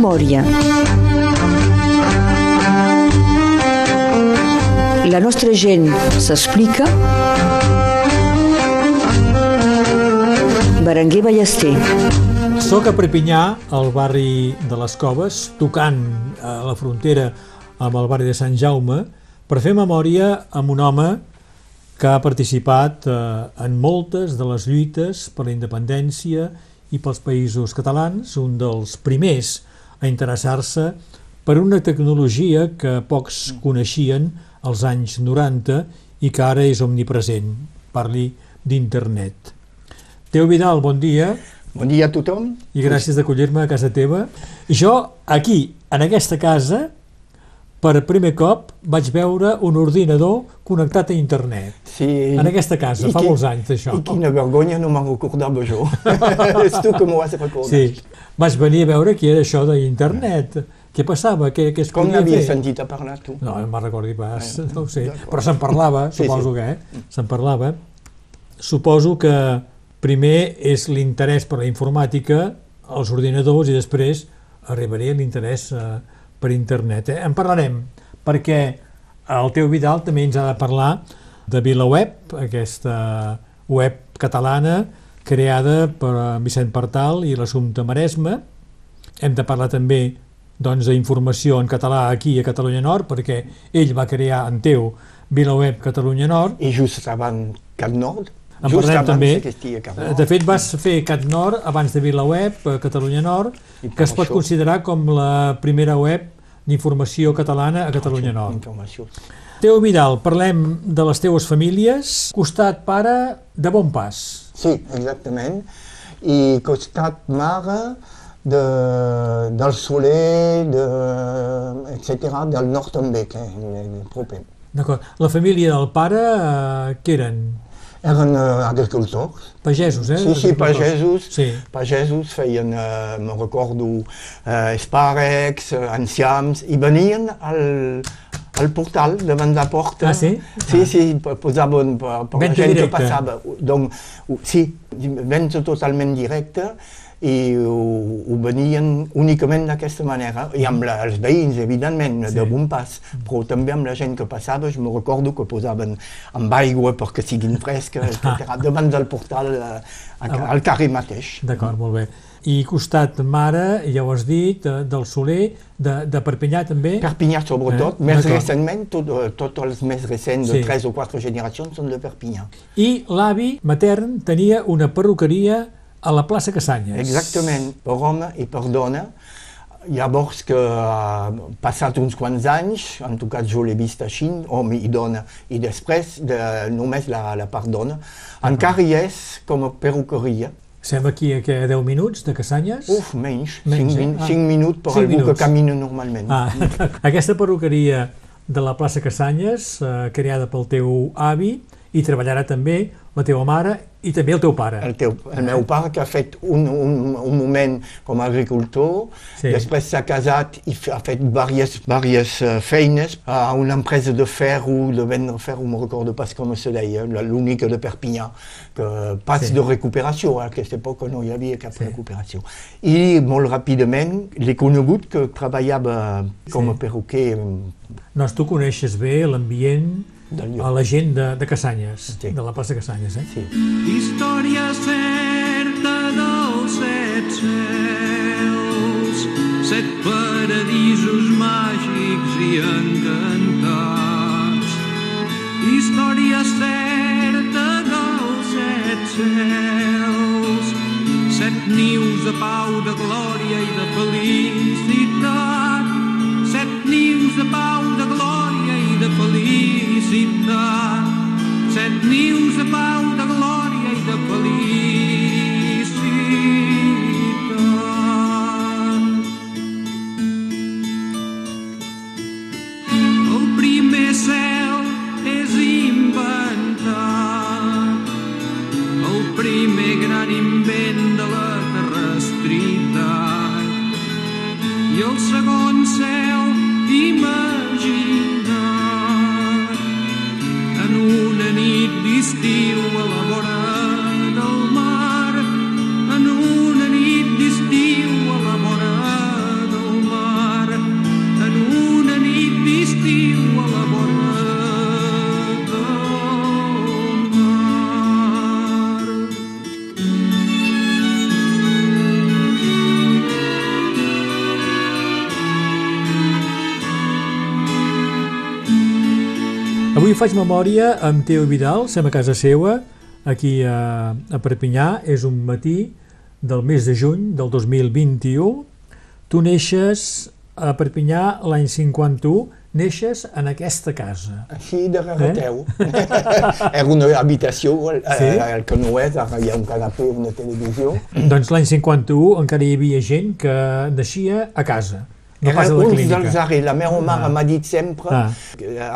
Memòria. La nostra gent s'explica. Berenguer Ballester. Soc a Prepinyà, al barri de les Coves, tocant a la frontera amb el barri de Sant Jaume, per fer memòria amb un home que ha participat eh, en moltes de les lluites per la independència i pels països catalans, un dels primers a interessar-se per una tecnologia que pocs coneixien als anys 90 i que ara és omnipresent. Parli d'internet. Teo Vidal, bon dia. Bon dia a tothom. I gràcies d'acollir-me a casa teva. Jo, aquí, en aquesta casa, per primer cop vaig veure un ordinador connectat a internet. Sí. En aquesta casa, I fa qui- molts anys d'això. I quina vergonya, no me'n recordava jo. És tu que m'ho has recordat. Sí, vaig venir a veure què era això d'internet. Què passava? Què, què es Com n'havies fer? sentit a parlar, tu? No, no me'n recordi pas, Ah, no ho sé. Però se'n parlava, Sí, suposo sí. que, eh? Se'n parlava. Suposo que primer és l'interès per la informàtica, els ordinadors, i després arribaria l'interès eh, per internet. Eh? En parlarem, perquè el Teu Vidal també ens ha de parlar de VilaWeb, aquesta web catalana creada per Vicent Partal i l'Assumpte Maresme. Hem de parlar també doncs, d'informació en català aquí a Catalunya Nord, perquè ell va crear en Teu VilaWeb Catalunya Nord, I just abans Cat Nord? En just parlem també. Cat Eh. De fet, vas fer Cat Nord abans de VilaWeb, a Catalunya Nord, que es pot això- considerar com la primera web d'informació catalana a Catalunya Nord. Teo Vidal, parlem de les teues famílies. Costat pare de bon pas. Sí, exactament. I costat mare de, del Soler, de, etc., del nord també, que és proper. D'acord. La família del pare, eh, què eren? Eren eh, agricultors. Pagesos, eh? Sí, sí, pagesos. Sí. Pagesos feien, eh, me recordo, espàrrecs, eh, enciams, i venien al, al portal davant la porta. Ah, sí? Sí, sí, po- posaven per, per la gent que directa. passava. Donc, ho- sí, venda totalment directa i ho, ho venien únicament d'aquesta manera, i amb la, els veïns, evidentment, Sí. de bon pas, però també amb la gent que passava, jo me recordo que posaven amb aigua perquè siguin fresques, etc., davant del portal eh, a- al carrer mateix. D'acord, molt bé. I costat mare, ja ho has dit, eh, del Soler, de, de Perpinyà també. Perpinyà sobretot, Eh, més recentment, tot, eh, tots els més recents Sí. de tres o quatre generacions són de Perpinyà. I l'avi matern tenia una perruqueria a la plaça Casanyes. Exactament, per home i per dona. Llavors que ha passat uns quants anys, en tot cas jo l'he vist així, home i dona, i després de, només la, la part dona, encara hi és com a perruqueria. Sem aquí a, a 10 minuts de Casanyes? Uf, menys, Menys, 5, eh? min Ah. 5 minuts per Cinc algú minuts. que camina normalment. Ah, aquesta perruqueria de la plaça Casanyes, eh, creada pel teu avi, i treballarà també la teva mare i també el teu pare. El, teu, el meu pare que ha fet un, un, un moment com a agricultor, Sí. sí. després s'ha casat i ha fet diverses, diverses uh, feines a una empresa de ferro, de vendre ferro, no recordo pas com se deia, l'única de Perpinyà, que pas Sí. de recuperació, a aquesta època no hi havia cap Sí. recuperació. I molt ràpidament l'he conegut que treballava com Sí. a perruquer Doncs tu coneixes bé l'ambient a la gent de, de Casanyes, Sí. de la plaça Casanyes, eh? Sí. Història certa dels set cels, set paradisos màgics i encantats. Història certa dels set cels, set nius de pau, de glòria i de felicitat. Felicitat. Set nius de pau, de faig memòria amb Teo Vidal, som a casa seua, aquí a, a Perpinyà, és un matí del mes de juny del 2021. Tu neixes a Perpinyà l'any 51, neixes en aquesta casa. Així de regateu. Era una habitació, el, Sí? eh, el que no és, ara hi ha un canapé, una televisió. Doncs l'any 51 encara hi havia gent que naixia a casa, Era pas a la un clínica. dels arrels. La meva mare Ah. m'ha dit sempre, Ah.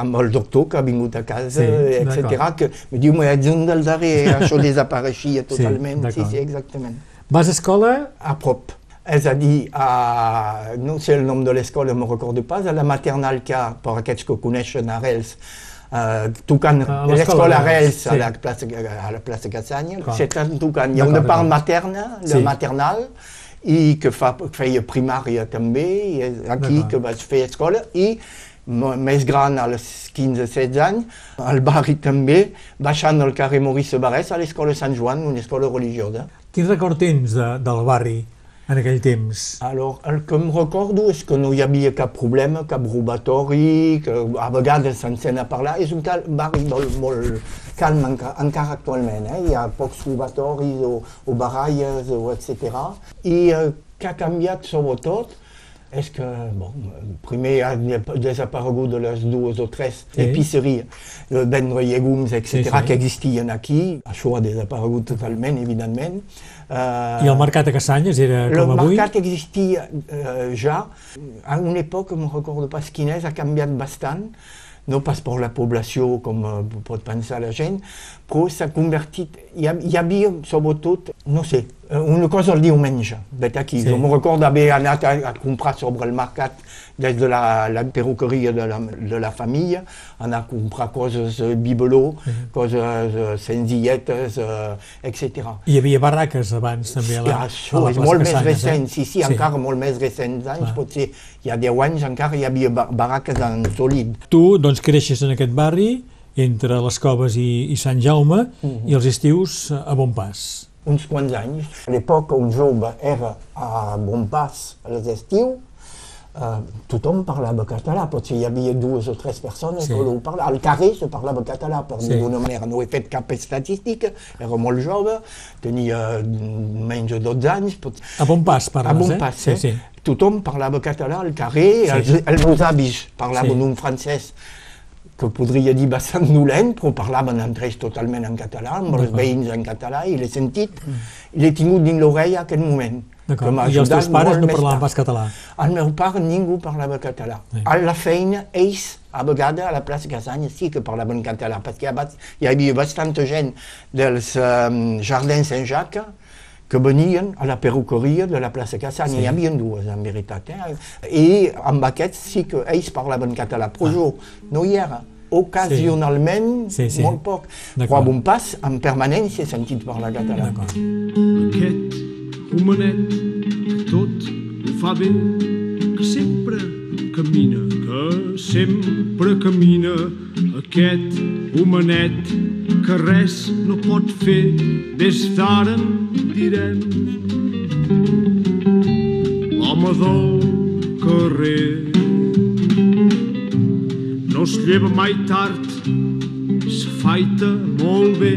amb el doctor que ha vingut a casa, Sí, etc., que em diu, "Mais ets un dels arrels, això desapareixia Sí, totalment. Sí, d'acord. sí, exactament. Vas a escola A prop. És a dir, a, no sé el nom de l'escola, no me'n recordo pas, a la maternal que ha, per aquests que coneixen Arrels, uh, tocant l'escola Arrels sí. a la plaça, a la plaça Cassanya, Clar. s'estan tocant. Hi ha una part materna, la Sí. maternal, i que, fa, que feia primària també, i aquí que vaig fer escola, i més gran, als 15-16 anys, al barri també, baixant el carrer Maurice Barès a l'escola Sant Joan, una escola religiosa. Quin record tens de, del barri en aquell temps? Alors, el que em recordo és que no hi havia cap problema, cap robatori, que a vegades se'n sent a parlar. És un cal, barri molt, molt calm enca, encara actualment. Eh? Hi ha pocs robatoris o, o baralles, o etc. I el que ha canviat sobretot és que, bon, primer ha desaparegut de les dues o tres Sí. epiceries de vendre llegums, etc., Sí, sí. que existien aquí. Això ha desaparegut totalment, evidentment. Uh, I el mercat a Cassanyes era el com avui? mercat existia eh, ja. A una època, no recordo pas quina és, ha canviat bastant, no pas per la població, com eh, pot pensar la gent, s'ha convertit... Hi, ha, hi havia, sobretot, no sé, eh, una cosa el diumenge, vet aquí. Sí. Sí. Jo me recordo haver anat a, a comprar sobre el mercat des de la, la perruqueria de la, de la família, anar a comprar coses eh, bibeló, coses eh, senzilletes, eh, etc. Hi havia barraques abans també a la, Ja, a això la és molt més Cassanyes, recent, eh? sí, sí, encara molt més recents anys, Clar. potser hi ha 10 anys encara hi havia ba- barraques en solid. Tu doncs creixes en aquest barri entre les Coves i, i Sant Jaume Mhm. i els estius a bon pas. Uns quants anys. A l'època un jove era a Bonpas a l'estiu, eh, tothom parlava català, potser hi havia dues o tres persones Sí. que ho parlaven. Al carrer se parlava català, per Sí. d'una manera. No he fet cap estadística, era molt jove, tenia menys de 12 anys. Pot... A bon pas A parles, bon eh? pas, Sí, eh? sí. Tothom parlava català al carrer, Sí. els, els meus avis parlaven Sí. un francès que podria dir bastant dolent, però parlaven entre ells totalment en català, amb els veïns en català, i l'he sentit, i l'he tingut dins l'orella aquell moment. que I els teus pares no parlaven pas català? El meu pare ningú parlava català. Sí. A la feina, ells, a vegades, a la plaça Casanya, sí que parlaven català, perquè abans hi havia bastanta gent dels um, Jardins Saint-Jacques que venien a la perruqueria de la plaça Casanya. Sí. Hi havia dues, en veritat. Eh? I amb aquests sí que ells parlaven català, però jo no hi era. Ocasionalment, Sí, sí. molt poc. Però a bon pas, en permanència he sentit parlar català. Aquest homenet que tot ho fa bé, que sempre camina, que sempre camina. Aquest homenet que res no pot fer, des d'ara direm. L'home del carrer no es lleva mai tard, s'afaita molt bé,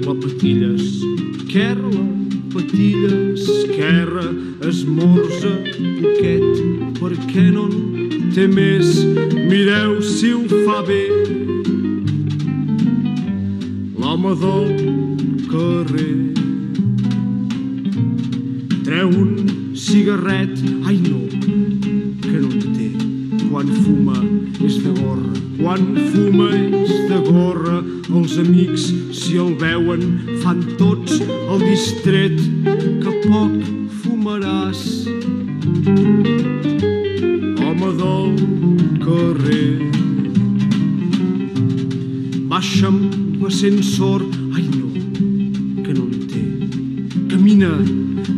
la patilla esquerra, la patilla esquerra, esmorza poquet, perquè no en té més, mireu si ho fa bé. L'home del carrer. Treu un cigarret, ai no, que no en té, quan fuma és de gorra, quan fuma és de gorra, els amics si el veuen fan tots el distret, que poc fumaràs. Home del carrer. Baixa amb l'ascensor, ai no, que no en té, camina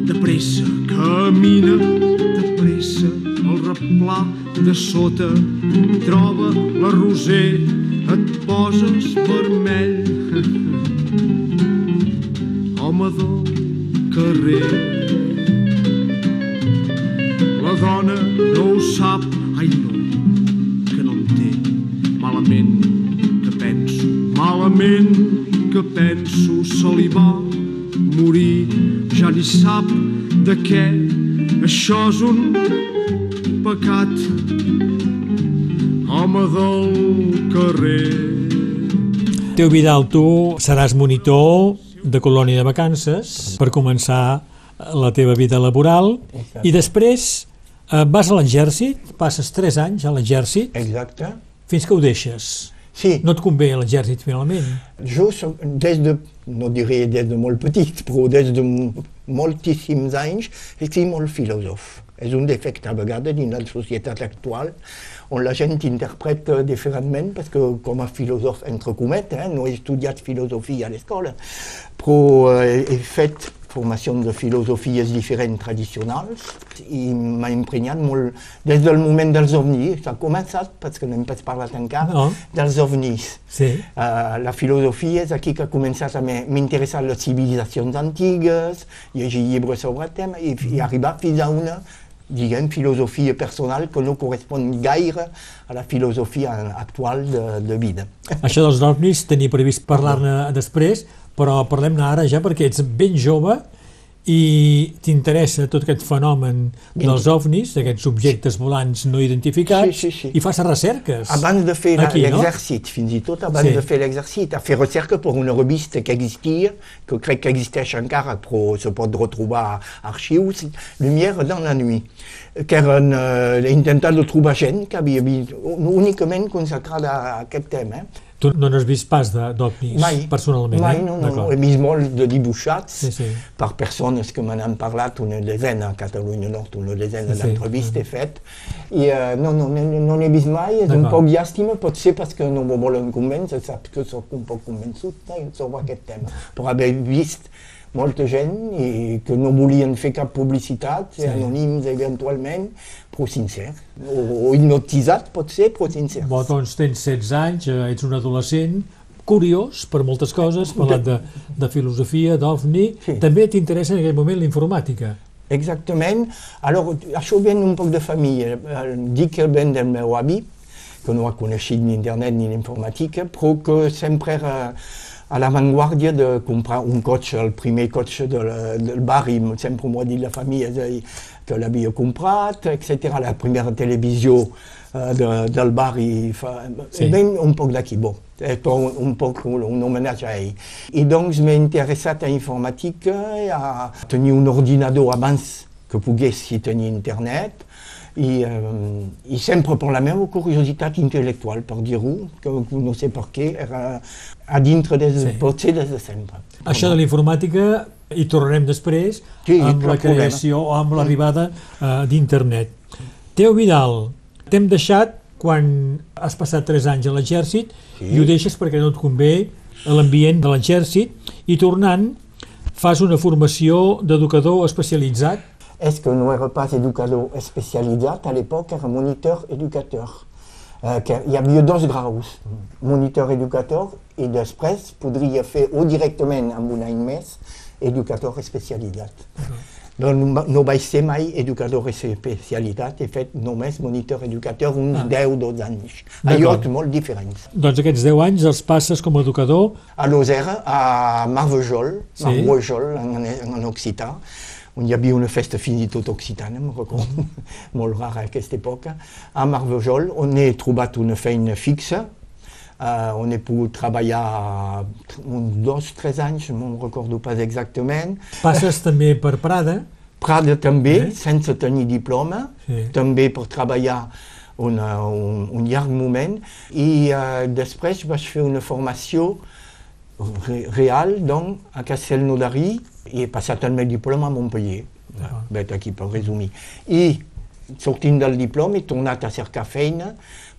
de pressa, camina de pressa, el replà de sota, troba roser, et poses vermell. Teo Vidal, tu seràs monitor de colònia de vacances per començar la teva vida laboral i després eh, vas a l'exèrcit, passes 3 anys a l'exèrcit Exacte. fins que ho deixes. Sí, No et convé a l'exèrcit finalment. jo soc, des de, no diré des de molt petit, però des de moltíssims anys, estic molt filòsof. És un defecte a vegades dins la societat actual on la gent interpreta diferentment perquè com a filòsof, entre cometes, eh, no he estudiat filosofia a l'escola, però eh, he fet formacions de filosofies diferents tradicionals i m'ha impregnat molt des del moment dels ovnis. Ha començat, perquè no hem pas parlat encara, No. dels ovnis. Sí. Uh, la filosofia és aquí que ha començat a m'e- m'interessar les civilizacions antigues, llegir llibres sobre el tema i, i arribar fins a una diguem, filosofia personal que no correspon gaire a la filosofia actual de, de vida. Això dels ovnis tenia previst parlar-ne després, però parlem-ne ara ja perquè ets ben jove i t'interessa tot aquest fenomen dels ovnis, d'aquests objectes volants no identificats, Sí, sí, sí. i fas recerques. Abans de fer Aquí, no? fins i tot abans Sí. de fer l'exèrcit, a fer recerca per una revista que existia, que crec que existeix encara, però se pot retrobar a arxius, Lumière dans la nuit, que eren eh, intentar de trobar gent que havia vist únicament consacrada a aquest tema. Eh? Tu no n'has vist pas d'ovnis personalment, mai, eh? no, no. He vist molts de dibuixats Sí, sí. per persones que me n'han parlat, una desena a Catalunya Nord, una desena Sí. d'entrevistes he fet, i uh, no, no, no, no n'he vist mai, és un poc llàstima, potser perquè no me volen convèncer, saps que sóc un poc convençut eh, sobre aquest tema, però haver vist molta gent i que no volien fer cap publicitat, Sí. sí. anònims eventualment, però sincer, o, o hipnotitzat potser, però sincer. Bo, doncs tens 16 anys, eh, ets un adolescent, curiós per moltes coses, parlat de, de filosofia, d'ovni, Sí. també t'interessa en aquell moment la informàtica. Exactament. Alors, això ven un poc de família. Eh, Dic que ven del meu avi, que no ha coneixit ni internet ni l'informàtica, però que sempre era a l'avantguàrdia de comprar un cotxe, el primer cotxe de la, del barri, sempre m'ho ha dit la família, és a dir, que l'havia comprat, etc. La primera televisió eh, de, del barri, fa, Sí. ben un poc d'aquí, bon, és per un, un poc un, un homenatge a ell. I doncs m'he interessat a informàtica, i a tenir un ordinador abans que poguessi tenir internet, i, eh, i sempre per la meva curiositat intel·lectual, per dir-ho, que no sé per què, era a dintre des, Sí. potser des de sempre. Això de l'informàtica hi tornarem després Sí, amb la problema. creació o amb l'arribada uh, d'internet. Teo Vidal, t'hem deixat quan has passat 3 anys a l'exèrcit Sí. i ho deixes perquè no et convé l'ambient de l'exèrcit i tornant fas una formació d'educador especialitzat Est-ce que no era pas educador especialitzat? À l'époque, era moniteur educateur. Eh, que havia dos graus, monitor educator i després podria fer o directament amb un any més educator especialitzat. Doncs no, no vaig ser mai educador especialitzat, he fet només monitor educator uns Ah. 10-12 anys, a D'acord. llocs molt diferents. doncs aquests 10 anys els passes com a educador a Lozère, a Marvejol, Sí. Marvejol en, en, en occità, on hi havia una festa fins i tot occitana, me'n recordo, molt rara a aquesta època, a Marvejol, on he trobat una feina fixa, uh, on he pogut treballar uns dos, tres anys, no me'n recordo pas exactament, passes també per Prada? Prada també, Eh? sense tenir diploma, Sí. també per treballar una, un, un llarg moment, i uh, després vaig fer una formació re, real donc, a Castelnaudary i he passat el meu diploma a Montpellier. D'acord. Vet aquí per resumir. I sortint del diploma he tornat a cercar feina,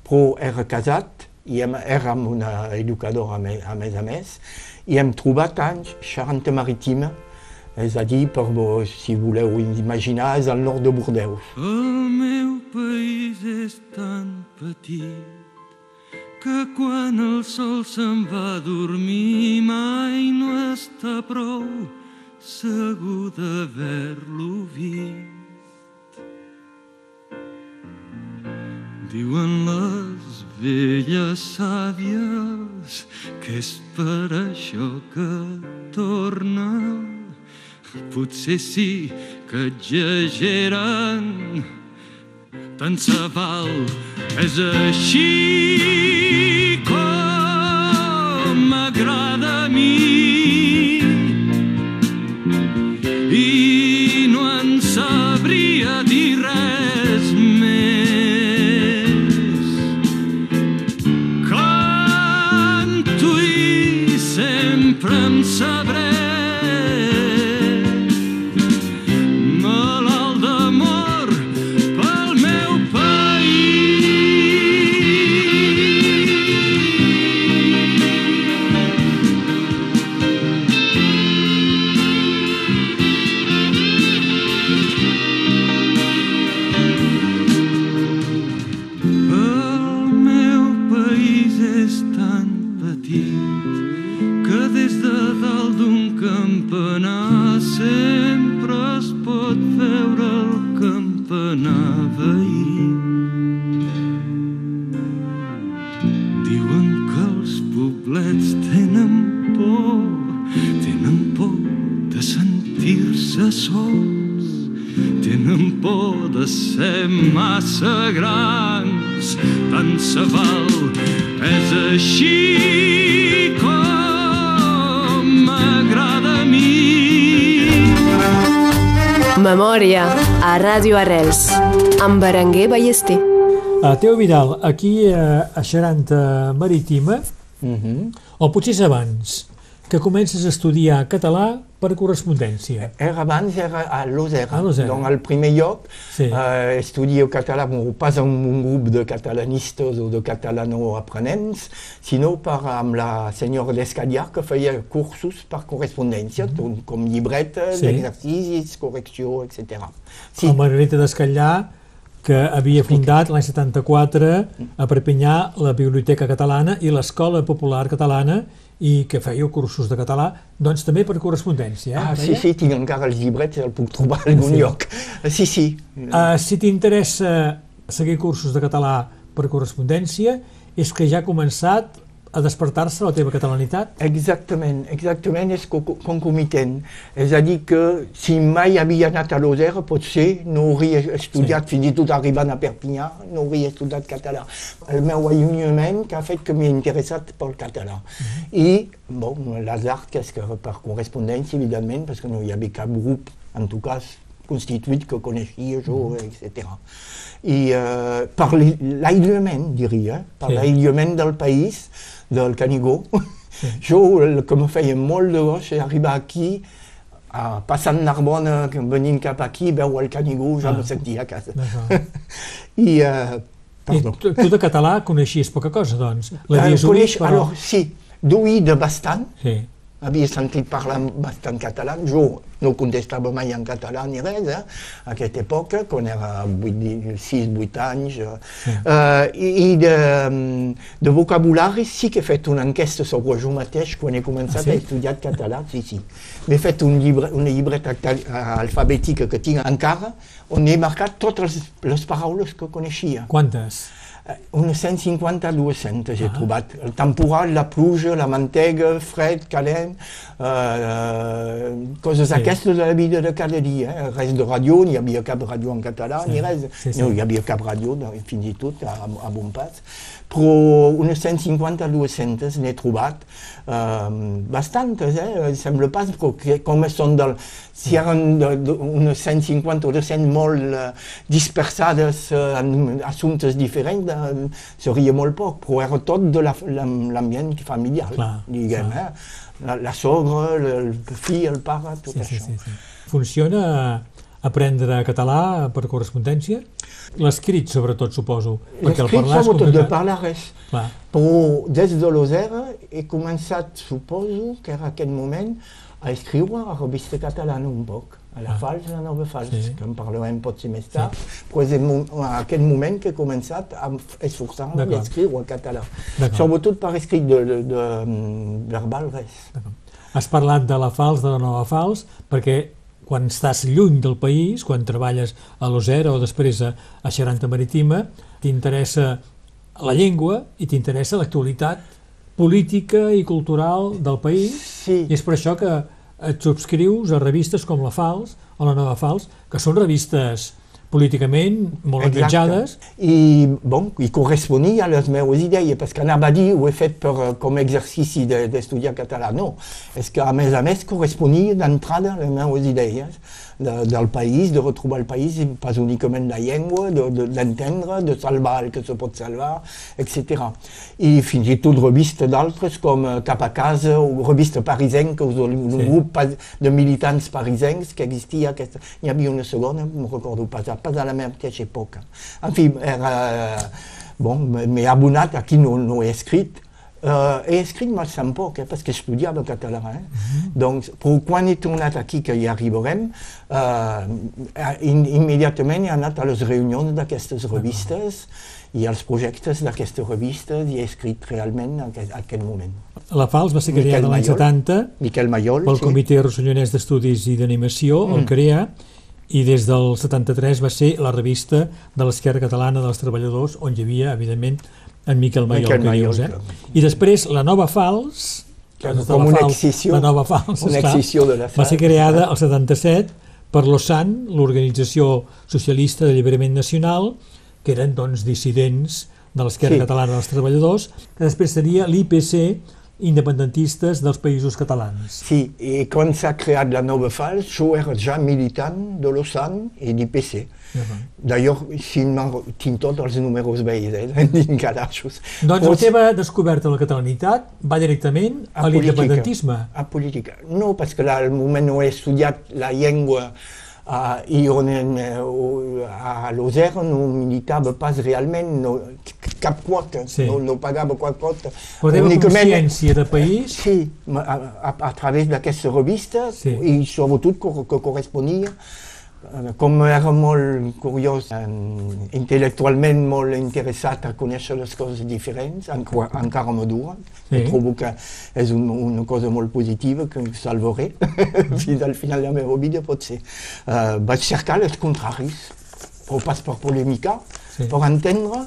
però era casat i hem, era amb una educadora a, me, a més a més, i hem trobat anys Charente-Maritime, és a dir, per, si voleu imaginar, és al nord de Bordeus. El meu país és tan petit que quan el sol se'n va a dormir mai no està prou segur d'haver-lo vist. Diuen les velles sàvies que és per això que torna. Potser sí que exageren, tant se val, és així massa grans, tant se val, és així com m'agrada a mi. Memòria a Ràdio Arrels amb Berenguer Ballester. Uh, Teo Vidal, aquí uh, a Xaranta Marítima, Mhm. o potser és abans, que comences a estudiar català per correspondència. Era abans, era a Lozera. A Lozera. Donc, al primer lloc, Sí. eh, estudio català, bon, pas amb un grup de catalanistes o de catalano-aprenents, sinó per, amb la senyora d'Escadiar, que feia cursos per correspondència, mm. com llibretes, Sí. exercicis, correcció, etc. Sí. La Margarita d'Escallà, que havia fundat l'any 74 a Perpinyà la Biblioteca Catalana i l'Escola Popular Catalana i que feia cursos de català, doncs també per correspondència. Eh? Ah, sí, sí, tinc encara els llibrets, el puc trobar a algun Sí. lloc. Sí, sí. Uh, si t'interessa seguir cursos de català per correspondència, és que ja ha començat a despertar-se la teva catalanitat? Exactament, exactament, és co- concomitent. És a dir, que si mai havia anat a Lozera, potser no hauria estudiat, sí. fins i tot arribant a Perpinyà, no hauria estudiat català. El meu allunyament que ha fet que m'he interessat pel català. I, bon, l'azar que és que per correspondència, evidentment, perquè no hi havia cap grup, en tot cas, constituït que coneixia jo, etc. I eh, per l'aïllament, diria, per Sí. l'aïllament del país, del Canigó, jo el que me feia molt de goig és arribar aquí, a, passant Narbona, venint cap aquí, veu el Canigó, ja Ah. me sentia a casa. I, I perdó. tu, tu de català coneixies poca cosa, doncs. L'havies coneix, oït, però... alors, sí, d'oïr de bastant, Sí. Havia sentit parlar bastant català, jo no contestava mai en català ni res, eh? a aquesta època, quan era 6-8 anys. Eh? Sí. Eh, I i de, de vocabulari sí que he fet una enquesta sobre jo mateix quan he començat Ah, sí? a estudiar català, sí, sí. M'he fet un llibre, una llibreta acta- alfabètica que tinc encara, on he marcat totes les, les paraules que coneixia. Quantes? Eh, Unes 150 200 he Ah. trobat. El temporal, la pluja, la mantega, fred, calent, eh, coses Sí. aquestes de la vida de cada dia. Eh? Res de ràdio, ni hi havia cap ràdio en català, ni res. No hi havia cap ràdio, no, fins i tot, a, a bon pas. Però unes 150 200 n'he trobat. Eh, bastantes, eh? Sembla pas, però que, com són del... Si eren de, de, unes 150 o 200 molt eh, dispersades eh, en assumptes diferents, eh, seria molt poc, però era tot de la- l'am- l'ambient familiar, Clar, diguem. clar. Eh? La, la sogra, el, fill, el pare, tot Sí, sí, això. sí, sí. Funciona aprendre català per correspondència? L'escrit, sobretot, suposo. L'escrit, sobretot, de parlar res. Clar. Però des de Lozera he començat, suposo, que era aquest moment, a escriure a revista catalana un poc, a la Ah. Fals, a la Nova Fals, Sí. que en parlarem potser més tard, però és el mo- a aquest moment que he començat a esforçar-me D'acord. d'escriure en català. Sobretot per escrit de, de, de, mm, verbal, res. Has parlat de la Fals, de la Nova Fals, perquè quan estàs lluny del país, quan treballes a l'Osera o després a, a Xaranta Marítima, t'interessa la llengua i t'interessa l'actualitat política i cultural del país Sí. i és per això que et subscrius a revistes com la Fals o la Nova Fals, que són revistes políticament molt Exacte. enganjades I, bon, i corresponia a les meves idees, perquè anava a dir, ho he fet per, eh, com a exercici de- d'estudiar català. No, és que a més a més corresponia d'entrada a les meves idees de, del país, de retrobar el país, i pas únicament la llengua, de- de- d'entendre, de, de salvar el que se pot salvar, etc. I fins i tot revistes d'altres com eh, Cap a casa o revistes parisenques, un, un Sí. grup de militants parisencs que existia, aquesta, n'hi havia una segona, no recordo pas, pas a la mateixa època. En fi, era, bon, m'he abonat, aquí no, no he escrit, Uh, escrit bastant poc, eh, perquè estudiava català. Eh? doncs, però quan he tornat aquí, que hi arribarem, uh, in, immediatament he anat a les reunions d'aquestes revistes i als projectes d'aquestes revistes i he escrit realment en aquest, aquell moment. la Fals va ser creada l'any Mayol. 70 Miquel Mayol, pel sí. Comitè Rossellonès d'Estudis i d'Animació, Mm. el CREA, i des del 73 va ser la revista de l'Esquerra Catalana dels Treballadors, on hi havia, evidentment, en Miquel Miquel que dius, eh? I després la Nova Fals, com una Fals- excisió, la Nova Fals, una esclar, excisió de la va ser Fals. creada el 77 per l'OSAN, l'Organització Socialista d'Alliberament Nacional, que eren doncs, dissidents de l'Esquerra Sí. Catalana dels Treballadors, que després seria l'IPC, independentistes dels països catalans. Sí, i quan s'ha creat la nova fals, jo era ja militant de l'OSAN i d'IPC. D'ailleurs, si tinc tots els números vells, eh, en calaixos. Doncs Però la teva descoberta de la catalanitat va directament a, A l'independentisme. A política. No, perquè al moment no he estudiat la llengua uh, i on, uh, a l'Oser no militava pas realment no, cap quota, Sí. no, no pagava cap quota. Teva Únicament- consciència de país Sí, a, a, a través d'aquestes revistes Sí. i sobretot que, que corresponia com era molt curiós, eh, intel·lectualment molt interessat a conèixer les coses diferents, encara, encara me dura. Sí. Trobo que és un, una cosa molt positiva que salvaré fins al final de la meva vida, potser. Uh, vaig cercar els contraris, però pas per polemicar, Sí. per entendre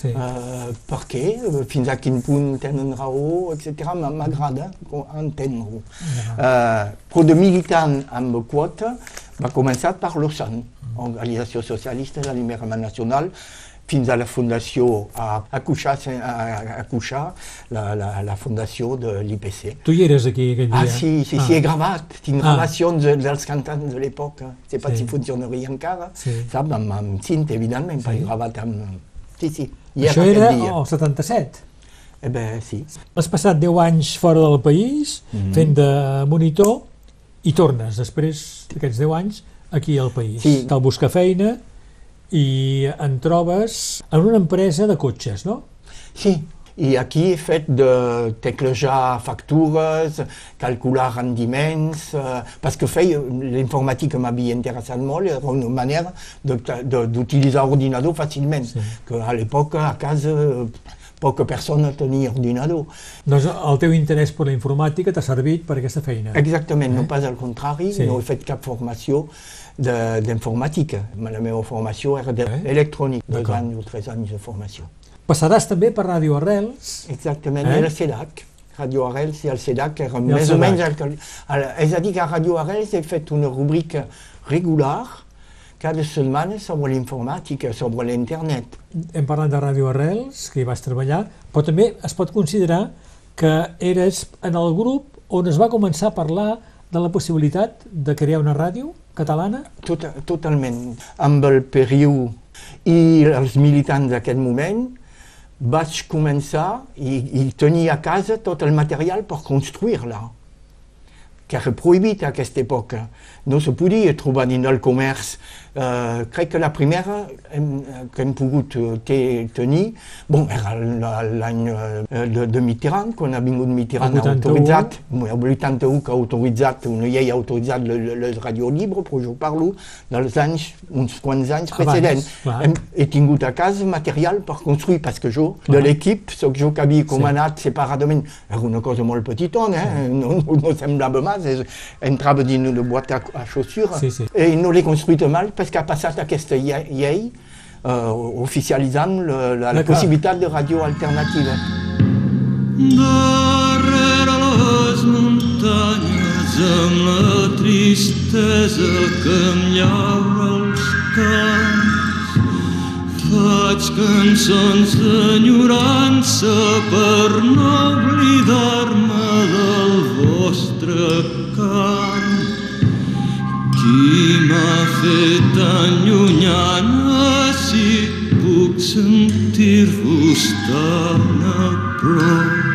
Sí. Uh, per què, eh, fins a quin punt tenen raó, etc. M'agrada entendre-ho. Uh, però de militant amb quota va començar per l'OSAN, Organització Socialista de l'Alliberament Nacional, fins a la fundació, a, a Cuixà, a, a Cuixà la, la, la fundació de l'IPC. Tu hi eres aquí aquell dia? Ah, sí, sí, sí, he gravat. Tinc Ah. gravacions de- dels cantants de l'època. No sé pas Sí. si funcionaria encara. Sí. Saps, amb, amb cinta, evidentment, perquè he gravat amb... Sí, sí. I Això era el 77. Eh bé, sí. Has passat 10 anys fora del país, Mhm. fent de monitor, i tornes després d'aquests 10 anys aquí al país. Sí. Cal buscar feina i en trobes en una empresa de cotxes, no? Sí, i aquí he fet de teclejar factures, calcular rendiments, eh, perquè feia, l'informàtica m'havia interessat molt, era una manera d'utilitzar ordinador fàcilment, Sí. que a l'època a casa poca persona tenia ordinador. Doncs el teu interès per la informàtica t'ha servit per aquesta feina. Exactament, no pas al contrari, Sí. no he fet cap formació de- d'informàtica. La meva formació era Eh? d'electrònica, dos D'acord. anys o tres anys de formació. Passaràs també per Ràdio Arrels, Exactament, Eh? eh? el CEDAC. Radio Arrels i el CEDAC eren més o menys... El, és a dir, que a Radio Arrels he fet una rubrica regular cada setmana sobre l'informàtica, sobre l'internet. hem parlat de Ràdio Arrels, que hi vas treballar, però també es pot considerar que eres en el grup on es va començar a parlar de la possibilitat de crear una ràdio catalana? Tot, totalment. Amb el període i els militants d'aquest moment vaig començar i, i tenir a casa tot el material per construir-la, que era prohibit a aquesta època. No se podia trobar dins del comerç. Uh, crec que la primera hem, que hem pogut uh, te, tenir, bon, era la- l'any uh, de, de Mitterrand, quan ha vingut Mitterrand El ha 81. autoritzat, el 81 que ha autoritzat, una llei ha autoritzat le- le- les radiolibres, però jo parlo dels anys, uns quants anys Abans, precedents. clar. Hem, he tingut a casa material per construir, perquè jo, Clar. de l'equip, sóc jo que havia comanat separadament. Era una cosa molt petitona, eh? no, no, no semblava mas, és, entrava dins una boîte a, a chaussures. Sí, sí. I no l'he construït mal perquè ha passat aquesta lle- llei uh, oficialitzant la, la, la D'acord. possibilitat de ràdio alternativa. darrere les muntanyes amb la tristesa que em llaura els camps faig cançons d'enyorança per no oblidar-me del vostre cant qui m'ha fet tan llunyana si puc sentir-vos tan a prop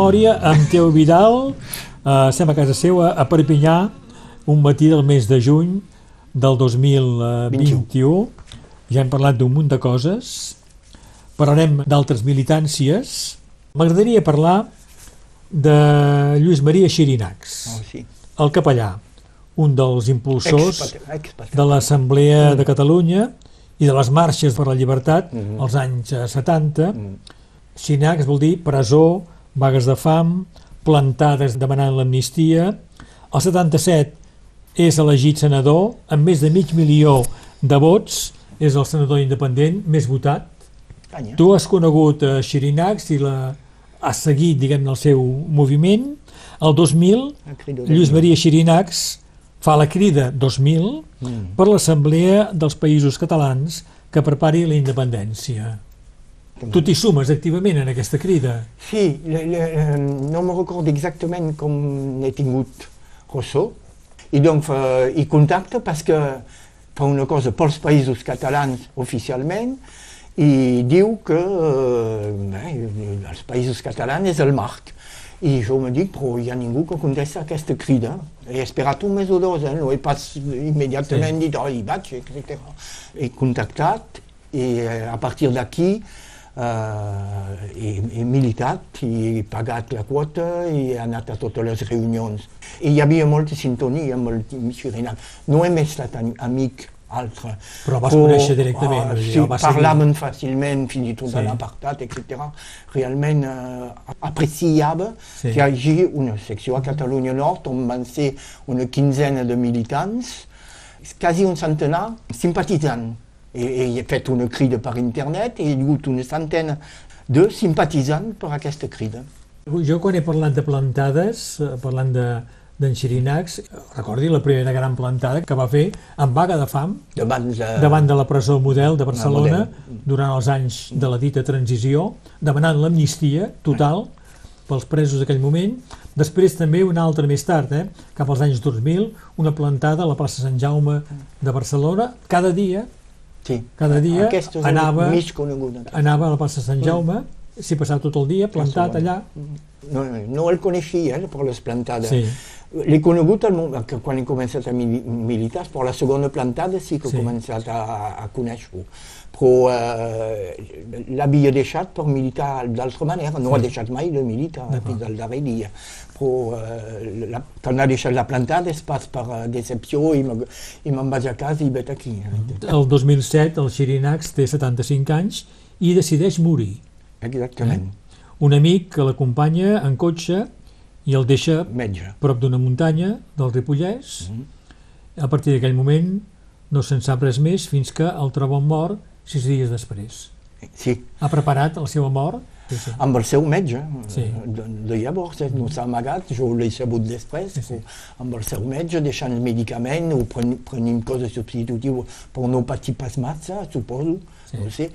memòria amb Teo Vidal, eh, estem a casa seva, a Perpinyà, un matí del mes de juny del 2021. Ja hem parlat d'un munt de coses, parlarem d'altres militàncies. M'agradaria parlar de Lluís Maria Xirinacs, Oh, sí. el capellà, un dels impulsors Expat- expat- de l'Assemblea de Catalunya i de les marxes per la llibertat als anys eh, 70. Xinacs vol dir presó, vagues de fam, plantades demanant l'amnistia. El 77 és elegit senador amb més de mig milió de vots, és el senador independent més votat. Espanya. Tu has conegut a Xirinacs i la, has seguit, diguem el seu moviment. El 2000, La crida de Lluís. Maria Xirinacs fa la crida 2000 Mm. per l'Assemblea dels Països Catalans que prepari la independència. Tu t'hi sumes activament en aquesta crida. Sí, le, le, no me recordo exactament com n'he tingut ressò. I doncs eh, hi contacte perquè fa una cosa pels països catalans oficialment i diu que eh, els països catalans és el marc. I jo me dic, però hi ha ningú que contesta aquesta crida. He esperat un mes o dos, eh? no he pas immediatament Sí. dit, oh, hi vaig, etc. He contactat i eh, a partir d'aquí he, he militat i pagat la quota i he anat a totes les reunions. I hi havia molta sintonia amb el Xirinac. No hem estat am- amic altre. Però vas conèixer directament, dir, sí, vas seguir. parlaven fàcilment, fins i tot Sí. a l'apartat, etc. Realment eh, apreciava Sí. que hi hagi una secció a Catalunya Nord on van ser una quinzena de militants, quasi un centenar simpatitzant. He, he fet una crida per internet i hi ha hagut una centena de simpatitzants per aquesta crida. Jo quan he parlat de plantades, eh, parlant de d'en Xirinacs, recordi la primera gran plantada que va fer en vaga de fam Davant de, davant de la presó Model de Barcelona Model. durant els anys de la dita transició, demanant l'amnistia total pels presos d'aquell moment. Després també una altra més tard, eh, cap als anys 2000, una plantada a la plaça Sant Jaume de Barcelona. Cada dia Sí. cada dia Aquesta és anava- mig conegut. aquest. anava a la plaça Sant Jaume, s'hi passava tot el dia plantat allà. No, no el coneixia, eh, per les plantades. Sí. L'he conegut al quan he començat a mili militar, per la segona plantada sí que he Sí. començat a, a conèixer-ho. Però eh, l'havia deixat per militar d'altra manera, no ha deixat mai de militar fins al darrer dia. Però eh, la, quan ha deixat la plantada és pas per eh, decepció i me- i me'n vaig a casa i vet aquí. El 2007 el Xirinacs té 75 anys i decideix morir. Exactament. Un amic que l'acompanya en cotxe i el deixa Metge. prop d'una muntanya del Ripollès. Mhm. A partir d'aquell moment no se'n sap res més fins que el troben mort sis dies després. Sí, Ha preparat la seva mort? Sí, sí. amb el seu metge. Sí. De, de llavors, eh, no s'ha amagat, jo l'he sabut després, Sí, sí. amb el seu metge, deixant el medicament o pren, prenent coses substitutives per no patir pas massa, suposo, Sí. no sé.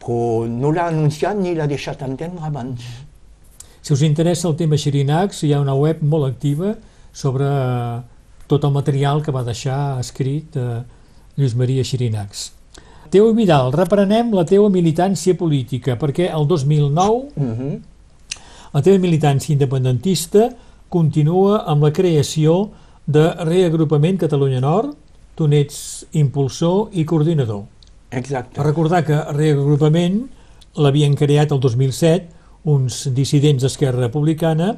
Però no l'ha anunciat ni l'ha deixat entendre abans. Si us interessa el tema Xirinacs, hi ha una web molt activa sobre eh, tot el material que va deixar escrit eh, Lluís Maria Xirinacs. Teo Vidal, reprenem la teua militància política, perquè el 2009 Mhm. la teva militància independentista continua amb la creació de Reagrupament Catalunya Nord, tu n'ets impulsor i coordinador. Exacte. A recordar que Reagrupament l'havien creat el 2007 uns dissidents d'Esquerra Republicana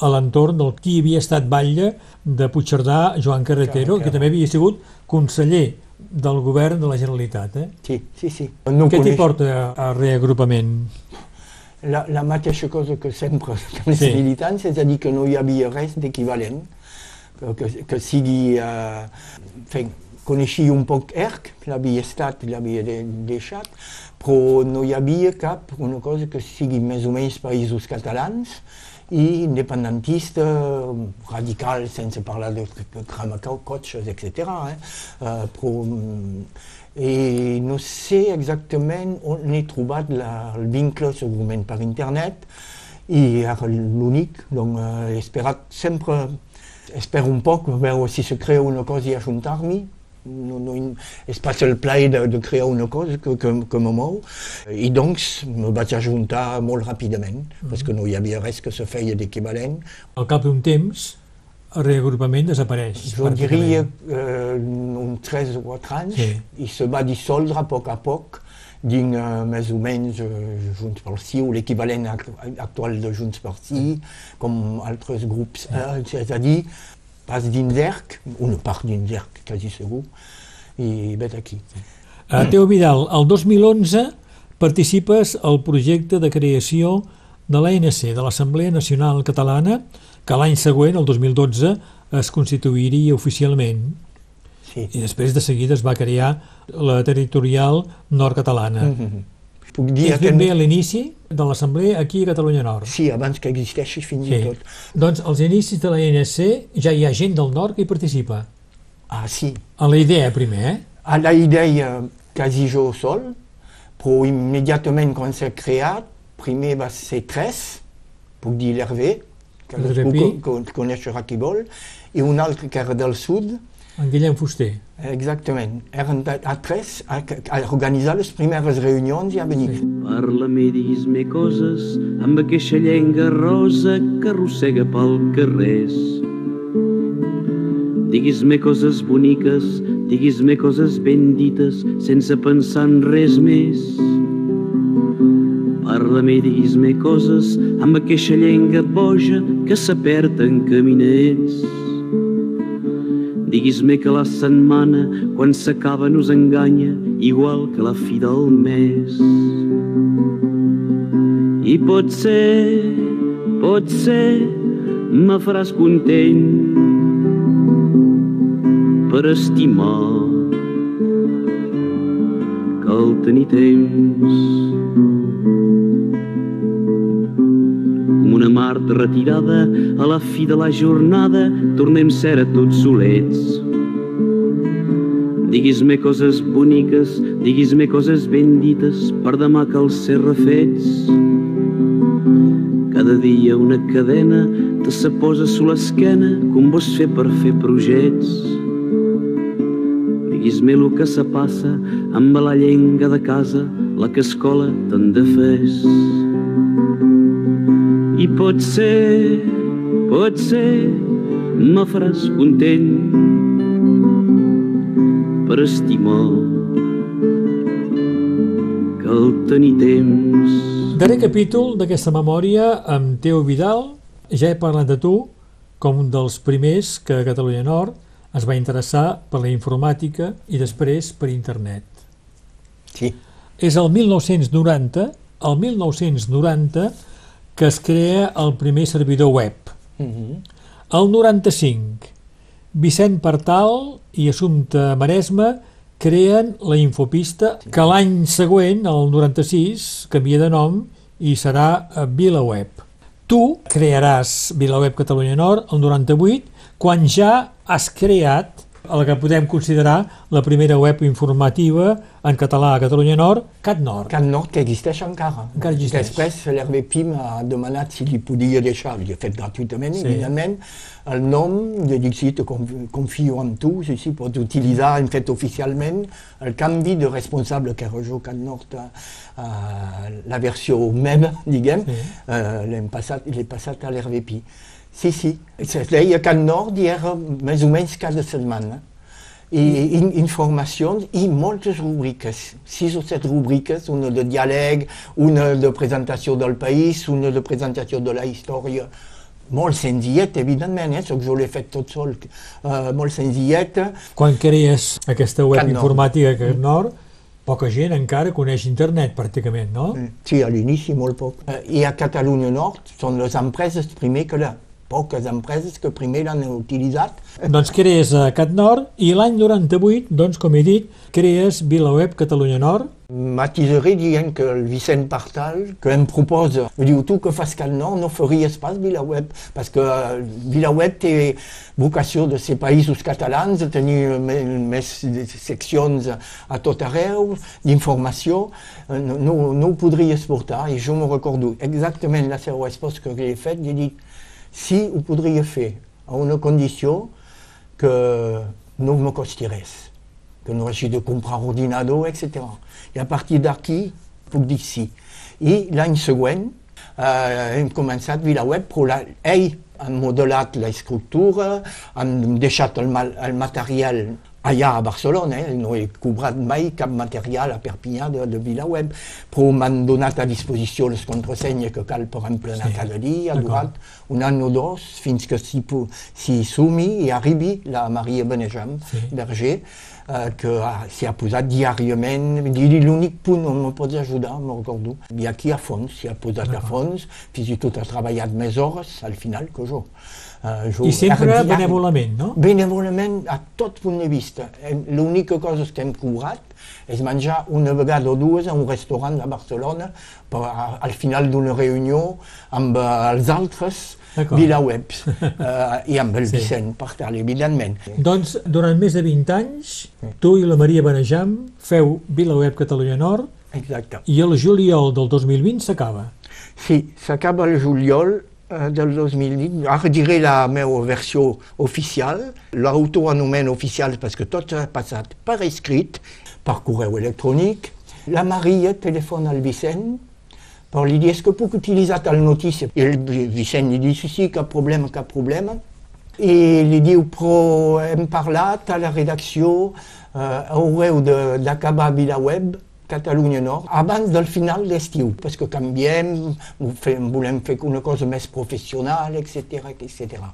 a l'entorn del qui havia estat batlle de Puigcerdà, Joan Carretero, que també havia sigut conseller del govern de la Generalitat. Eh? Sí, sí, sí. No Què t'hi porta a Reagrupament? La, la mateixa cosa que sempre amb Sí. militants, és a dir, que no hi havia res d'equivalent, que, que, sigui... Eh, fe, coneixia un poc ERC, l'havia estat, l'havia de, deixat, però no hi havia cap una cosa que sigui més o menys països catalans i independentista, radical, sense parlar de cotxes, etc. Eh? Uh, però, mm, i no sé exactament on he trobat la, el vincle, internet, i era l'únic, doncs uh, he esperat sempre, espero un poc, veure si se crea una cosa i ajuntar-m'hi, no, no, és pas el plaer de, de crear una cosa que, que, que me mou i doncs me vaig ajuntar molt ràpidament perquè no hi havia res que se feia d'equivalent. Al cap d'un temps, el reagrupament desapareix. jo diria eh, uns 3 o 4 anys Sí. i se va dissoldre a poc a poc dins eh, més o menys eh, Junts pel Sí o l'equivalent act actual de Junts pel Sí com altres grups eh, és a dir, pas dins ERC una part dins ERC quasi segur i vet aquí Uh, Teo Vidal, el 2011 participes al projecte de creació de l'ANC, de l'Assemblea Nacional Catalana, que l'any següent, el 2012, es constituiria oficialment. sí. I després de seguida es va crear la territorial nord-catalana. Mm Mhm. Puc dir Ets ben bé a l'inici de l'Assemblea aquí a Catalunya Nord. Sí, abans que existeixi fins i Sí. tot. Doncs als inicis de l'ANC ja hi ha gent del nord que hi participa. Ah, sí. A la idea primer, eh? A la idea quasi jo sol, però immediatament quan s'ha creat, primer va ser tres, puc dir l'Hervé, que cadascú coneixerà qui vol, i un altre que era del sud, En Guillem Fuster. Exactament. Eren a a tres a, a organitzar les primeres reunions i a venir. Parla-me, diguis-me coses amb aquesta llenga rosa que arrossega pel carrers. Diguis-me coses boniques, diguis-me coses ben dites, sense pensar en res més. Parla-me, diguis-me coses amb aquesta llenga boja que s'aperta en caminets. Diguis-me que la setmana, quan s'acaba, nos enganya, igual que la fi del mes. I pot ser, pot ser, me faràs content per estimar cal tenir temps. Retirada a la fi de la jornada tornem ser a tots solets. Diguis-me coses boniques, diguis-me coses ben dites per demà cal ser refets. Cada dia una cadena te se posa a l'esquena com vols fer per fer projets. Diguis-me el que se passa amb la llenga de casa, la que escola te'n de fes. I pot ser, pot ser, me faràs content per estimar cal tenir temps. Darrer capítol d'aquesta memòria amb Teo Vidal. Ja he parlat de tu com un dels primers que a Catalunya Nord es va interessar per la informàtica i després per internet. Sí. és el 1990, el 1990, que es crea el primer servidor web. El 95, Vicent Partal i Assumpta Maresma creen la Infopista, que l'any següent, el 96, canvia de nom i serà eh, VilaWeb. Tu crearàs VilaWeb Catalunya Nord el 98, quan ja has creat el que podem considerar la primera web informativa en català a Catalunya Nord. Can Nord que existeix encara. Encara existeix. Després l'RBP m'ha demanat si li podia deixar, li he fet gratuïtament, Sí. evidentment, el nom, jo dic sí, te conf- confio en tu, sí, sí, pots utilitzar, hem fet oficialment el canvi de responsable que era jo Can Nord a, a la versió meva, diguem, Sí. eh, l'hem passat, l'he passat a l'RBP. Sí, sí, es deia Can Nord i era més o menys cada setmana. I in, informacions i moltes rubriques, sis o set rubriques, una de diàleg, una de presentació del país, una de presentació de la història, molt senzillet, evidentment, eh? soc jo l'he fet tot sol, uh, molt senzilleta, Quan crees aquesta web CatNord. informàtica CatNord, poca gent encara coneix internet, pràcticament, no? sí, a l'inici molt poc. Uh, I a Catalunya Nord són les empreses primer que la, poques empreses que primer l'han utilitzat, Doncs crees a CatNord i l'any 98, doncs, com he dit, crees VilaWeb Catalunya Nord. Matiseré dient que el Vicent Partal, que em proposa, me diu, tu que fas Cal Nord no faries pas VilaWeb, perquè VilaWeb té vocació de ser països catalans, de tenir més seccions a tot arreu, d'informació, Eh, no, no, no ho podries portar, i jo me recordo exactament la seva resposta que he fet, he dit, sí, ho podria fer, a una condició que no me costi res que no hagi de comprar ordinador, etc. I a partir d'aquí puc dir sí. I l'any següent eh, hem començat VilaWeb, però la, ell ha modelat l'estructura, han deixat el, mal, el material allà a Barcelona, eh? no he cobrat mai cap material a Perpinyà de, de VilaWeb, però m'han donat a disposició les contrasenyes que cal per emplenar Sí, cada dia, durant un any o dos, fins que s'hi s'hi sumi i arribi la Maria Benejam, Sí. Berger, eh, que ha- s'hi ha posat diàriament. L'únic punt on me pots ajudar, me'n recordo, i aquí a fons, s'hi ha posat a fons, fins i tot ha treballat més hores al final que jo. Eh, I sempre era diari. benèvolament, no? Benèvolament a tot punt de vista. Hem- L'única cosa que hem cobrat és menjar una vegada o dues a un restaurant de Barcelona per, a- al final d'una reunió amb eh, els altres. VilaWebs eh, i amb el Sí. Vicent Partal, evidentment. Doncs durant més de 20 anys, tu i la Maria Benejam feu VilaWeb Catalunya Nord Exacte. i el juliol del 2020 s'acaba. Sí, s'acaba el juliol eh, del 2020. Ara diré la meva versió oficial. L'autoanomena oficial perquè tot ha passat per escrit, per correu electrònic. La Maria telefona al Vicent per li dir que puc utilitzar tal notícia. I el Vicent li diu sí, sí, cap problema, cap problema. I li diu, però hem parlat a la redacció, eh, haureu d'acabar VilaWeb, Catalunya Nord, abans del final d'estiu, perquè canviem, fem, volem fer una cosa més professional, etc. etc.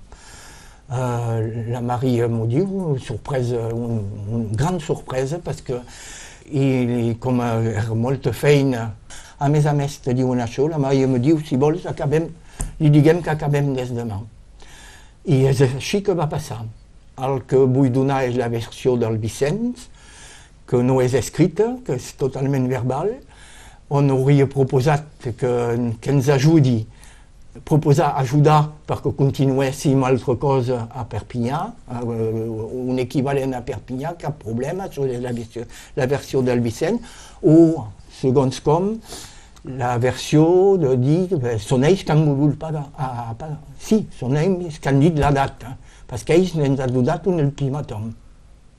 Uh, la Maria m'ho diu, sorpresa, un, una gran sorpresa, perquè i, com era molta feina, a més a més te diuen això, la Maria me diu, si vols, acabem, li diguem que acabem des demà. I és així que va passar. El que vull donar és la versió del Vicenç, que no és escrita, que és totalment verbal, on hauria proposat que, que ens ajudi, proposar ajudar perquè continuéssim altra cosa a Perpinyà, un equivalent a Perpinyà, cap problema, és la la versió del Vicent, o, segons com, la versió de dir són ells que han volgut pagar. Ah, pagar. Sí, són ells que han dit la data, perquè ells ens han donat un ultimatum.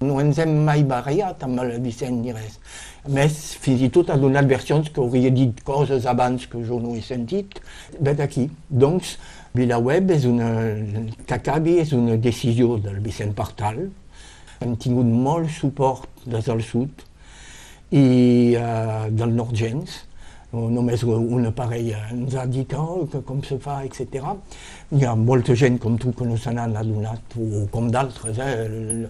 No ens hem mai barallat amb el Vicent ni res. A més, fins i tot ha donat versions que dit coses abans que jo no he sentit. Aquí. Doncs, VilaWeb és una, que acabi és una decisió del Vicent Partal. Hem tingut molt suport des del sud i uh, del nord gens. No, només una parella ens ha dit oh, que etc. Hi ha molta gent com tu que no se n'han adonat, o com d'altres. Eh?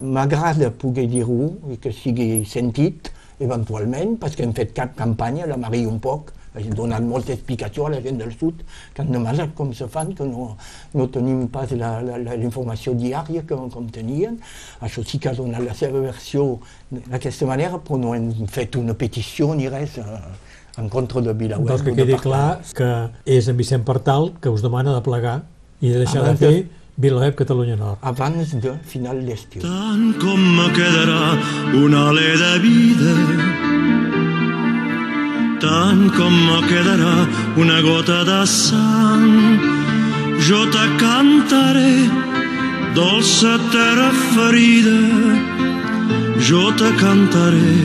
M'agrada poder dir-ho i que sigui sentit eventualment, perquè hem fet cap campanya, la Maria un poc, he donat molta explicació a la gent del sud, que han demanat com se fan, que no, no tenim pas la, la, la, la informació diària com, com tenien. Això sí que ha donat la seva versió d'aquesta manera, però no hem fet una petició ni res eh, en contra de Vilaweb. Doncs que quedi clar que és en Vicent Partal que us demana de plegar i de deixar de Abans de- fer Vilaweb Catalunya Nord. Abans de final d'estiu. Tant com me quedarà un alè de vida, tant com me quedarà una gota de sang, jo te cantaré, dolça terra ferida, jo te cantaré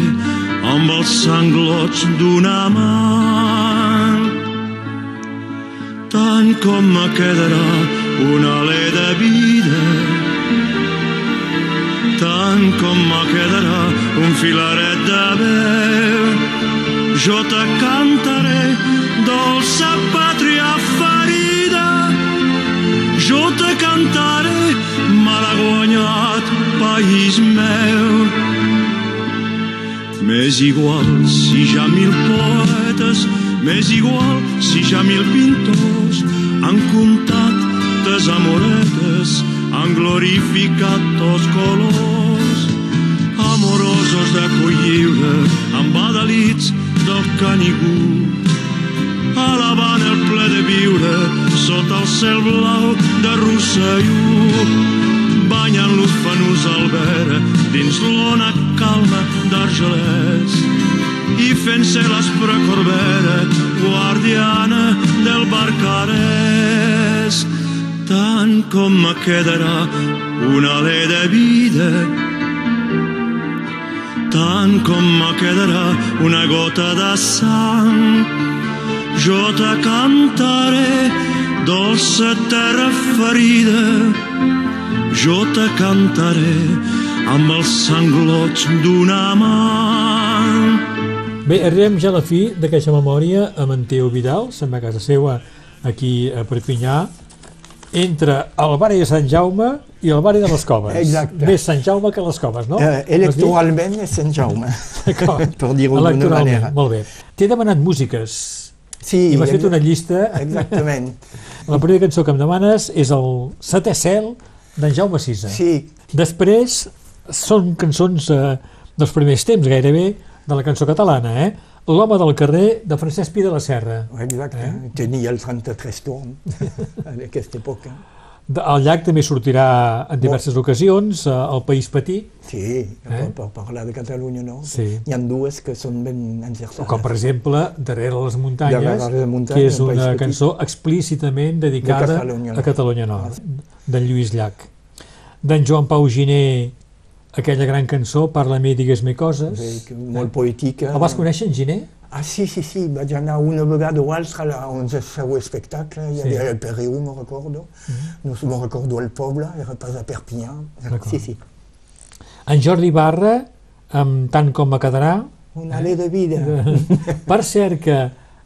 amb els sanglots d'una mà. Tant com me quedarà un alè de vida, tant com me quedarà un filaret de veu, jo te cantaré, dolça pàtria ferida, jo te cantaré, malaguanyat país meu. M'és igual si ha mil poetes, m'és igual si ha mil pintors, han comptat tes amoretes, han glorificat tos colors, amorosos de colliure, amb adalits del canigú, alabant el ple de viure sota el cel blau de Rosselló. Banyant l'ufanús al vera dins l'ona calma d'Argelès i fent-se l'espre corbera guardiana del barcarès tant com me quedarà un alè de vida. Tant com me quedarà una gota de sang. Jo te cantaré dolça terra ferida. Jo te cantaré amb els sanglots d'una mà. Bé, arribem ja a la fi d'aquesta memòria amb en Teo Vidal, se'n va a casa seva aquí a Perpinyà, entre el barri de Sant Jaume i el barri de les Coves. Exacte. Més Sant Jaume que les Coves, no? Eh, electoralment és Sant Jaume, per dir-ho d'una manera. Molt bé. T'he demanat músiques Sí, i m'has fet una llista. Exactament. La primera cançó que em demanes és el Setè Cel d'en Jaume Sisa. Sí, Després són cançons eh, dels primers temps, gairebé, de la cançó catalana, eh? L'home del carrer de Francesc Pi de la Serra. exacte. Eh? Tenia el 33 torns en aquesta època. De- El llac també sortirà en diverses ocasions, eh, el País Petit, Sí, per, per parlar de Catalunya, no? Sí. Hi ha dues que són ben encertades. com per exemple Darrere les muntanyes, Darrere les muntanyes, que és una Petit. cançó explícitament dedicada De Catalunya a Nord. Catalunya Nord, d'en Lluís Llach. D'en Joan Pau Giner, aquella gran cançó, Parla-me digues-me coses. Sí, molt poètica. El vas conèixer, en Giner? Ah, sí, sí, sí, vaig anar una vegada o altra a un seu espectacle, hi Sí. Havia el Pereu, me'n recordo, no me'n recordo el poble, era pas a Perpinyà, sí, sí. En Jordi Barra, amb Tant com me quedarà, Un alè de vida. per cert que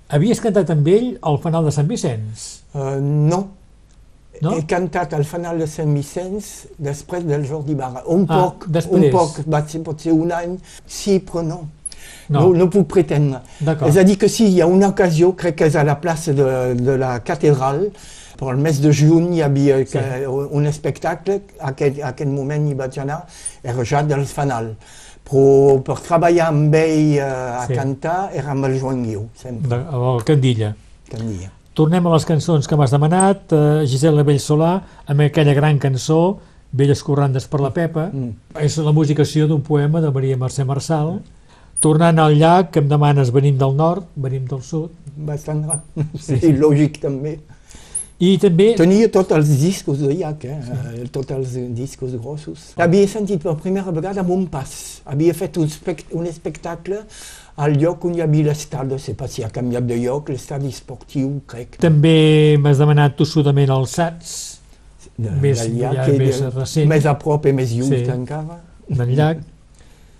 havies cantat amb ell al fanal de Sant Vicenç. Uh, no. No? He cantat al fanal de Sant Vicenç després del Jordi Barra. Un Ah, poc, després. un poc, va ser potser un any, sí, però no. No. No, no puc pretendre. És a dir que sí, hi ha una ocasió, crec que és a la plaça de, de la catedral, per al mes de juny hi havia Sí. que, un espectacle, aquest, aquest moment hi vaig anar, era ja del fanal. Però per treballar amb ell eh, a Sí. cantar era amb el Joan Guiu, sempre, de, el Candilla. dia. Tornem a les cançons que m'has demanat, eh, Gisela Bellsolà, amb aquella gran cançó, Velles corrandes per la Pepa, Mm. és la musicació d'un poema de Maria Mercè Marçal. Tornant al llac, que em demanes venim del nord, venim del sud. Bastant ràpid, sí, lògic també. I també, Tenia tots els discos de Llach, eh? eh, tots els discos grossos. Havia sentit per primera vegada Mon Pas. Havia fet un, spect un espectacle al lloc on hi havia l'estadi, no sé pas si ha canviat de lloc, l'estadi esportiu, crec. també m'has demanat tossudament els Sats, De, Més- del Llach, ja més de- recent. Més a prop i més lluny Sí. encara. del llac.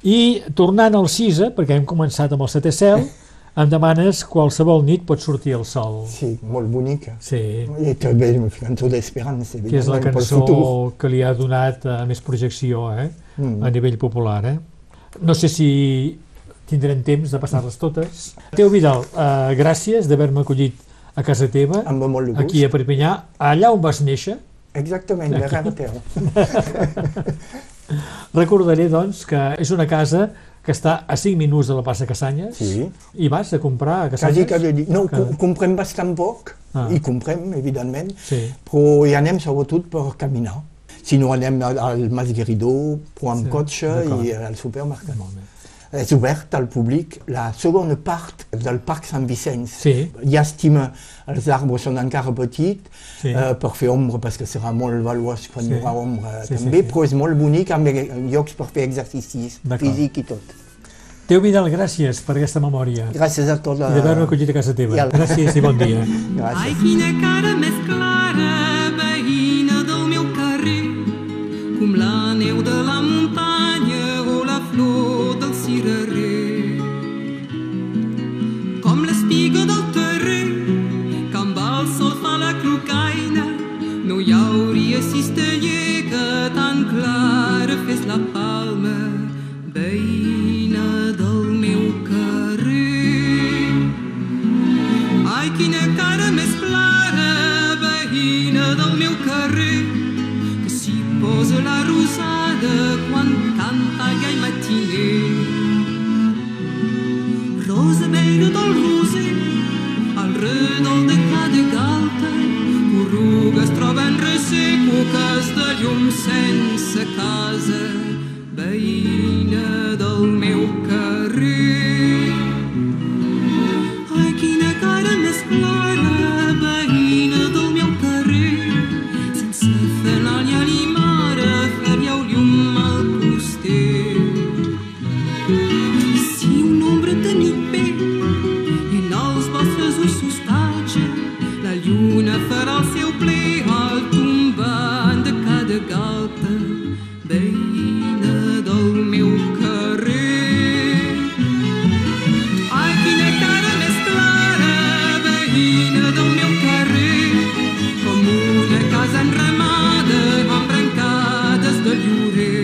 I tornant al Cisa, perquè hem començat amb el setè cel, em demanes qualsevol nit pot sortir el sol. Sí, molt bonica. Sí, I també una cançó d'esperança, que és la cançó que li ha donat eh, més projecció eh? Mm. a nivell popular. Eh? No sé si tindrem temps de passar-les totes. Teo Vidal, eh, gràcies d'haver-me acollit a casa teva, Amb molt aquí a Perpinyà, allà on vas néixer. Exactament, de Renteu. Recordaré, doncs, que és una casa que està a 5 minuts de la plaça Casanyes Sí. i vas a comprar a Quasi Casanyes. cada dia. No, com- comprem bastant poc, Ah. i comprem, evidentment, Sí. però hi anem sobretot per caminar. Si no anem al, Mas Guiridó, però amb Sí, cotxe i al supermercat. Molt bé. És obert al públic la segona part del Parc Sant Vicenç. Sí. Llàstima, els arbres són encara petits Sí. eh, per fer ombra, perquè serà molt valuós quan Sí. hi haurà ombra Sí, sí, també, sí. però és molt bonic amb eh, llocs per fer exercicis D'acord. físic i tot. Teo Vidal, gràcies per aquesta memòria Gràcies a tots. i d'haver-me acollit a casa teva. I al- Gràcies i bon dia. Gràcies. Ai, quina cara més clara, brancades de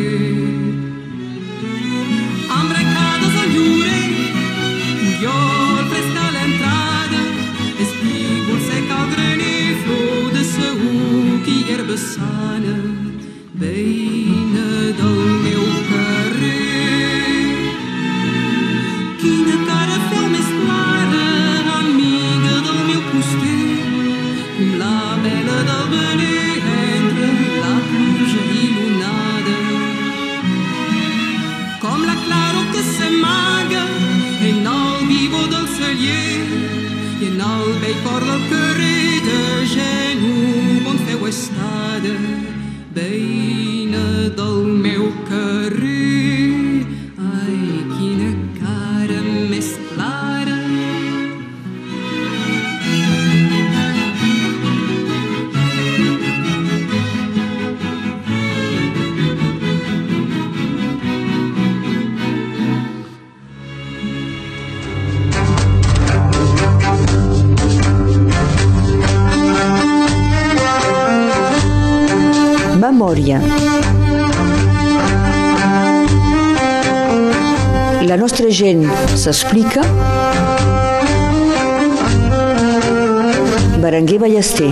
s'explica. Berenguer Ballester.